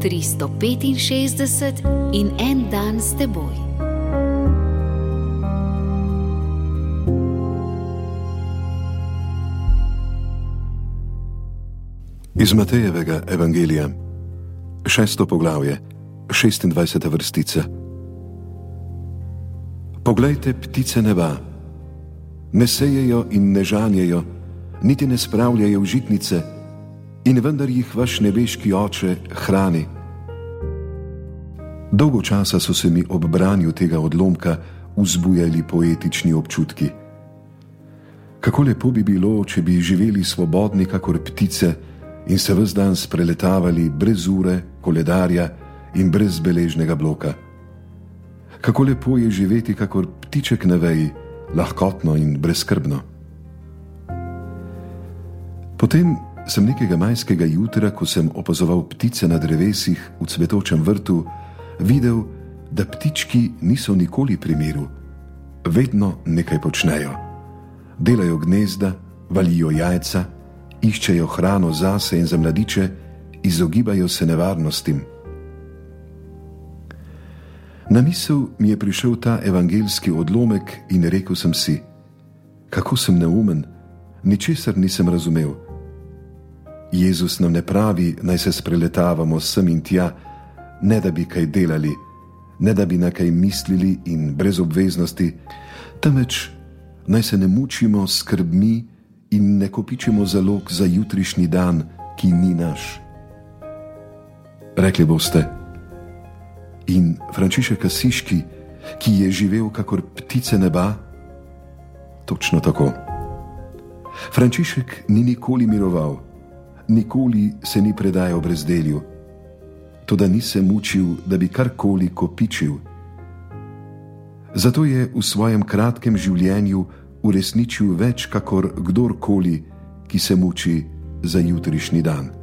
365 in en dan s teboj. Iz Matejevega evangelija, šesto poglavje, 26. vrstica. Poglejte ptice neba, ne sejejo in ne žanjejo, niti ne spravljajo v žitnice, in vendar jih vaš nebeški oče hrani. Dolgo časa so se mi ob branju tega odlomka vzbujali poetični občutki. Kako lepo bi bilo, če bi živeli svobodni, kakor ptice, in se vse dan spreletavali brez ure, koledarja in brez beležnega bloka. Kako lepo je živeti, kakor ptiček na veji, lahkotno in brezkrbno. Potem sem nekega majskega jutra, ko sem opazoval ptice na drevesih v cvetočem vrtu, videl, da ptički niso nikoli pri miru, vedno nekaj počnejo. Delajo gnezda, valijo jajca, iščejo hrano zase in za mladiče, izogibajo se nevarnostim. Na misel mi je prišel ta evangeljski odlomek in rekel sem si: Kako sem neumen, ničesar nisem razumel. Jezus nam ne pravi, naj se spreletavamo sem in tja, ne da bi kaj delali, ne da bi na kaj mislili in brez obveznosti, temveč naj se ne mučimo s skrbmi in ne kopičimo zalog za jutrišnji dan, ki ni naš. Rekli boste, in Frančišek Asiški, ki je živel kakor ptice neba, točno tako. Frančišek ni nikoli miroval, nikoli se ni predajal brezdelju, tudi ni se mučil, da bi karkoli kopičil. Zato je v svojem kratkem življenju uresničil več kakor kdorkoli, ki se muči za jutrišnji dan.